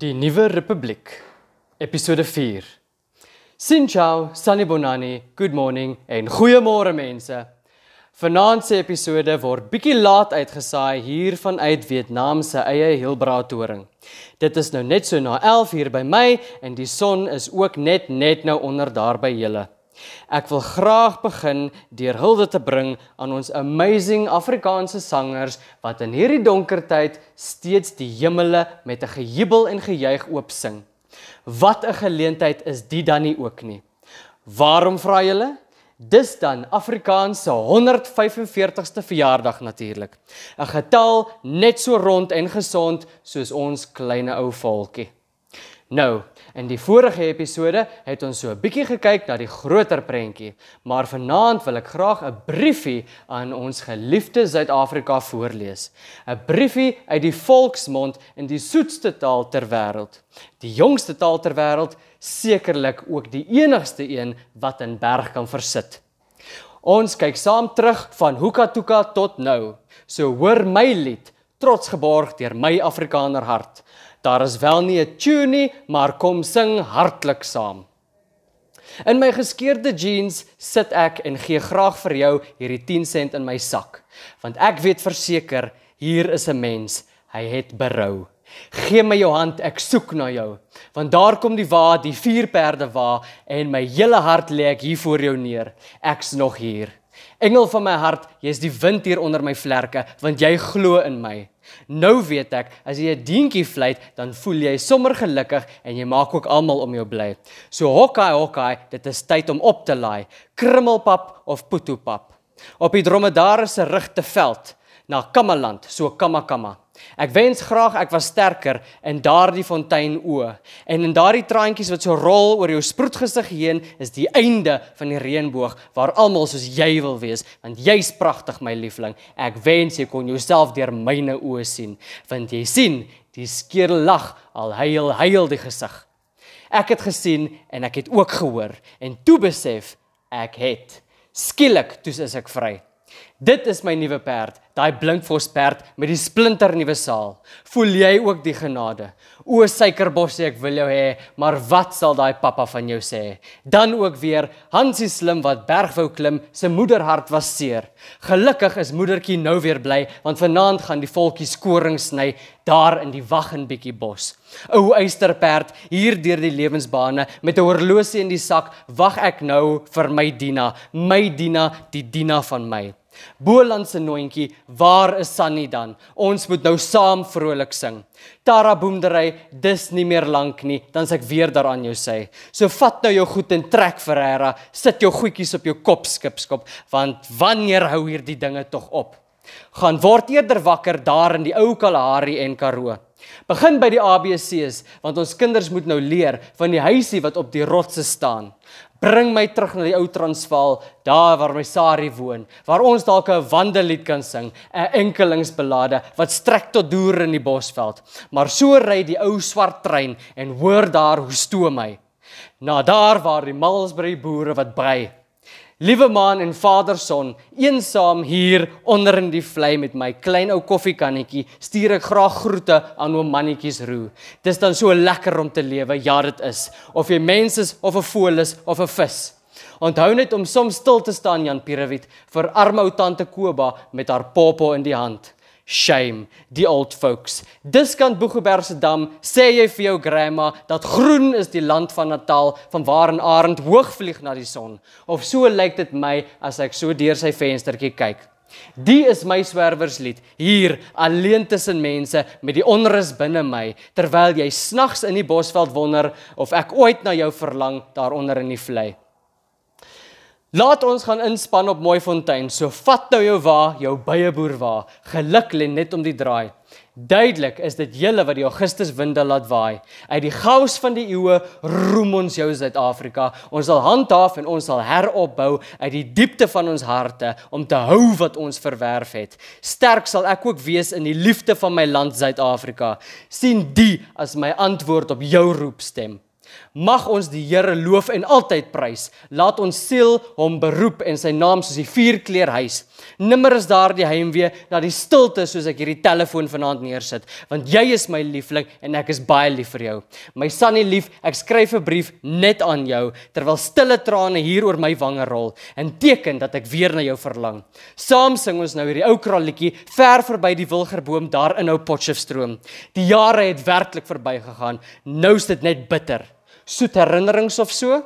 Die Nuwe Republiek Episode 4 Xin chào, sanibonani, good morning en goeiemôre mense. Vanaand se episode word bietjie laat uitgesaai hier vanuit Vietnam se eie Hilbratoring. Dit is nou net so na 11 uur by my en die son is ook net net nou onder daar by julle. Ek wil graag begin deur hulde te bring aan ons amazing Afrikaanse sangers wat in hierdie donker tyd steeds die hemele met 'n gejubel en gejuig oop sing. Wat 'n geleentheid is dit dan nie ook nie. Waarom vra julle? Dis dan Afrikaans se 145ste verjaardag natuurlik. 'n Getal net so rond en gesond soos ons klein ou volkie. Nou, in die vorige episode het ons so 'n bietjie gekyk na die groter prentjie, maar vanaand wil ek graag 'n briefie aan ons geliefde Suid-Afrika voorlees. 'n Briefie uit die volksmond in die soetste taal ter wêreld. Die jongste taal ter wêreld, sekerlik ook die enigste een wat in berg kan versit. Ons kyk saam terug van Hukatuka tot nou. So hoor my lied, trots geborg deur my Afrikaner hart. Daar is wel nie 'n tune nie, maar kom sing hartlik saam. In my geskeurde jeans sit ek en gee graag vir jou hierdie 10 sent in my sak, want ek weet verseker hier is 'n mens, hy het berou. Gee my jou hand, ek soek na jou. Want daar kom die wa, die vier perde wa en my hele hart lê ek hier voor jou neer. Ek's nog hier. Engel van my hart, jy's die wind hier onder my vlerke, want jy glo in my. Nou weet ek, as jy 'n dientjie fluit, dan voel jy sommer gelukkig en jy maak ook almal om jou bly. So hokkai hokkai, dit is tyd om op te laai. Krummelpap of putu-pap. Op die dromedare se rug te veld na Kamaland, so Kamakama. Ek wens graag ek was sterker in daardie fontein o. En in daardie traantjies wat so rol oor jou sproetgesig heen, is die einde van die reënboog waar almal soos jy wil wees, want jy's pragtig my liefling. Ek wens jy kon jouself deur myne oë sien, want jy sien, die skerel lag al huil huil die gesig. Ek het gesien en ek het ook gehoor en toe besef ek het skielik toe is ek vry. Dit is my nuwe perd, daai blinkvos perd met die splinter nuwe saal. Voel jy ook die genade? O suikerbossie, ek wil jou hê, maar wat sal daai pappa van jou sê? Dan ook weer Hansie slim wat berg wou klim, se moederhart was seer. Gelukkig is moedertjie nou weer bly, want vanaand gaan die volkie skoring sny daar in die wag en bietjie bos. O eysterperd, hier deur die lewensbane met 'n horlosie in die sak, wag ek nou vir my Dina, my Dina, die Dina van my. Boland se noontjie, waar is Sunny dan? Ons moet nou saam vrolik sing. Tara boemdery, dis nie meer lank nie, dan s ek weer daaraan jou sê. So vat nou jou goed en trek Ferreira, sit jou goedjies op jou kop skipskop, want wanneer hou hierdie dinge tog op? Gaan word eerder wakker daar in die ou Kalahari en Karoo. Begin by die ABC's want ons kinders moet nou leer van die huisie wat op die rotse staan. Bring my terug na die ou Transvaal, daar waar my Sari woon, waar ons dalk 'n wandellied kan sing, 'n enkelingsbelade wat strek tot deur in die bosveld. Maar so ry die ou swart trein en hoor daar hoe stoom hy. Na daar waar die Malsbury boere wat brei. Liewe maan en vaderson, eensaam hier onder in die vlei met my klein ou koffiekannetjie, stuur ek graag groete aan oom mannetjies roe. Dis dan so lekker om te lewe, ja dit is. Of jy mens is of 'n voël is of 'n vis. Onthou net om soms stil te staan Jan Pierewit vir arme ou tante Koba met haar popo in die hand shame die old folks. Diskant Boegeberg se dam sê jy vir jou grandma dat groen is die land van Natal van waar 'n arend hoog vlieg na die son. Of so lyk dit my as ek so deur sy venstertjie kyk. Die is my swerwerslied hier alleen tussen mense met die onrus binne my terwyl jy snags in die bosveld wonder of ek ooit na jou verlang daaronder in die vlei. Laat ons gaan inspan op Mooi Fontein. So vat nou jou wa, jou bye boer wa. Geluk lê net om die draai. Duidelik is dit julle wat die Augustus winde laat waai. Uit die chaos van die eeue roem ons jou Suid-Afrika. Ons sal handhaaf en ons sal heropbou uit die diepte van ons harte om te hou wat ons verwerf het. Sterk sal ek ook wees in die liefde van my land Suid-Afrika. sien die as my antwoord op jou roepstem. Mag ons die Here loof en altyd prys. Laat ons siel hom beroep en sy naam soos die vuurkleur huis. Nimmer is daar die heimwee na die stilte soos ek hierdie telefoon vanaand neersit, want jy is my liefling en ek is baie lief vir jou. My Sunny lief, ek skryf 'n brief net aan jou terwyl stille trane hier oor my wange rol en teken dat ek weer na jou verlang. Saam sing ons nou hierdie ou kraalletjie ver verby die wilgerboom daar in ou Potchefstroom. Die jare het werklik verbygegaan. Nou is dit net bitter. Soet herinnerings of so?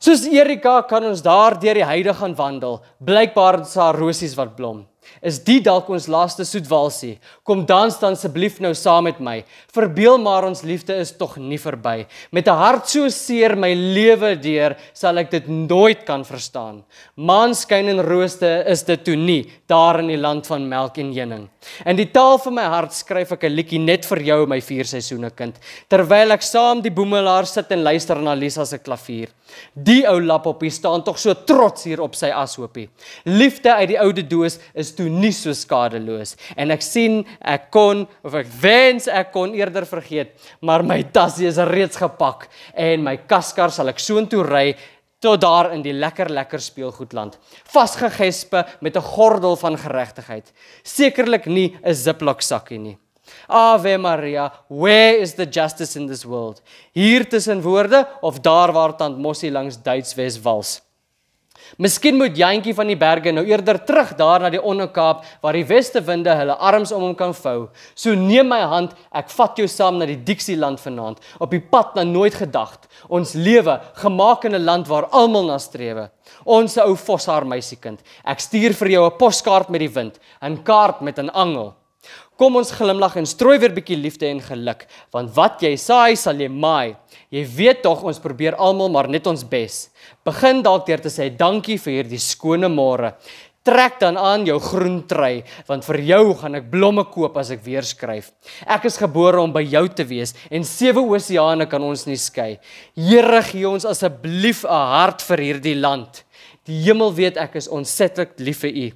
Soos Erika kan ons daar deur die heide gaan wandel. Blykbaar is daar rosies wat blom. Is dit dalk ons laaste soetwalsie? Kom dans dan asseblief nou saam met my. Verbeel maar ons liefde is tog nie verby. Met 'n hart so seer my lewe deur, sal ek dit nooit kan verstaan. Maanskyn en rooste is dit toe nie daar in die land van melk en honing. In die taal van my hart skryf ek 'n liedjie net vir jou my vier seisoene kind, terwyl ek saam die boemelaar sit en luister na Lisa se klavier. Die ou lapopie staan tog so trots hier op sy ashoopie. Liefde uit die oude doos is toe nie so skadeloos. En ek sien ek kon of ek wens ek kon eerder vergeet, maar my tasse is reeds gepak en my kaskar sal ek soontoe ry tot daar in die lekker lekker speelgoedland. Vasgegespe met 'n gordel van geregtigheid. Sekerlik nie 'n ziplock sakkie nie. Ave Maria where is the justice in this world? Hier tussen woorde of daar waar tant Mossie langs Duitswes wals Miskien moet Jantjie van die berge nou eerder terug daar na die Onderkaap waar die weste winde hulle arms om hom kan vou. So neem my hand, ek vat jou saam na die Dixieland vanaand, op die pad na nooit gedagte. Ons lewe gemaak in 'n land waar almal na strewe. Ons ou voshaar meisiekind. Ek stuur vir jou 'n poskaart met die wind, 'n kaart met 'n angel. Kom ons glimlag en strooi weer bietjie liefde en geluk, want wat jy saai, sal jy maai. Jy weet tog ons probeer almal maar net ons bes. Begin dalk deur te sê dankie vir hierdie skone môre. Trek dan aan jou groen trui, want vir jou gaan ek blomme koop as ek weer skryf. Ek is gebore om by jou te wees en sewe oseane kan ons nie skei. Here gee ons asseblief 'n hart vir hierdie land. Die hemel weet ek is ontsettend lief vir u.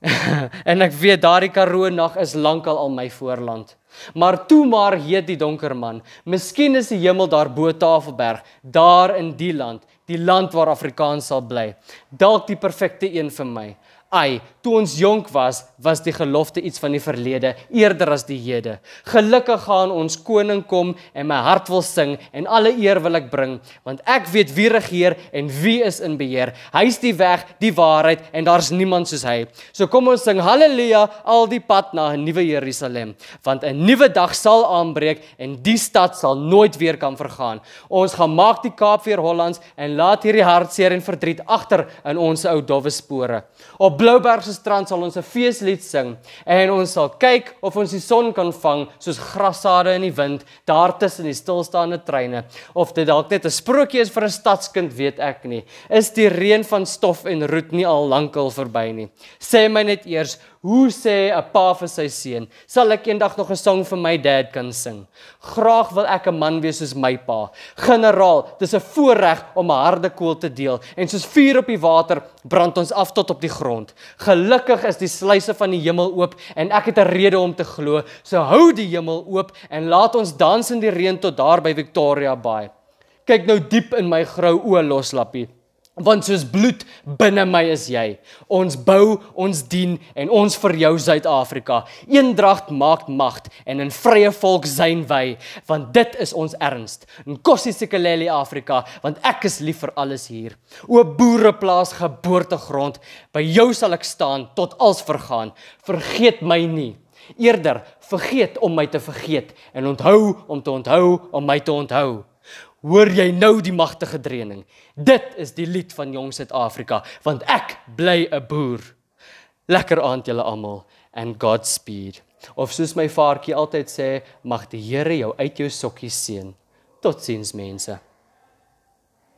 en ek weet daardie Karoo nag is lankal al my voorland. Maar toe maar heet die donker man. Miskien is die hemel daar bo Tafelberg, daar in die land, die land waar Afrikaans sal bly. Dalk die perfekte een vir my. Ai, toe ons jonk was, was die gelofte iets van die verlede eerder as die hede. Gelukkig gaan ons koning kom en my hart wil sing en alle eer wil ek bring, want ek weet wie regeer en wie is in beheer. Hy is die weg, die waarheid en daar's niemand soos hy. So kom ons sing haleluja al die pad na 'n nuwe Jerusalem, want 'n nuwe dag sal aanbreek en die stad sal nooit weer kan vergaan. Ons gaan maak die Kaap weer Hollands en laat hierdie hartseer en verdriet agter in ons ou dowwe spore. Op Blouberg se strand sal ons 'n feeslied sing en ons sal kyk of ons die son kan vang soos grassade in die wind daar tussen die stilstaande treine of dit dalk net 'n sprokie is vir 'n stadskind weet ek nie is die reën van stof en roet nie al lankal verby nie sê my net eers Hoe sê 'n pa vir sy seun, sal ek eendag nog 'n sang vir my dad kan sing? Graag wil ek 'n man wees soos my pa. Generaal, dis 'n voorreg om 'n harde koel te deel en soos vuur op die water brand ons af tot op die grond. Gelukkig is die sluise van die hemel oop en ek het 'n rede om te glo. So hou die hemel oop en laat ons dans in die reën tot daar by Victoria Bay. Kyk nou diep in my grou oë loslappie want soos bloed binne my is jy. Ons bou, ons dien en ons vir jou Suid-Afrika. Eendrag maak mag en 'n vrye volk sein wy, want dit is ons erns. En Kossie Sikeleli Afrika, want ek is lief vir alles hier. O boereplaas geboortegrond, by jou sal ek staan tot als vergaan. Vergeet my nie. Eerder vergeet om my te vergeet en onthou om te onthou om my te onthou. Hoor jy nou die magtige dreuning? Dit is die lied van jong Suid-Afrika, want ek bly 'n boer. Lekker aand julle almal and Godspeed. Of soos my vaartjie altyd sê, mag die Here jou uit jou sokkies seën. Totsiens mense.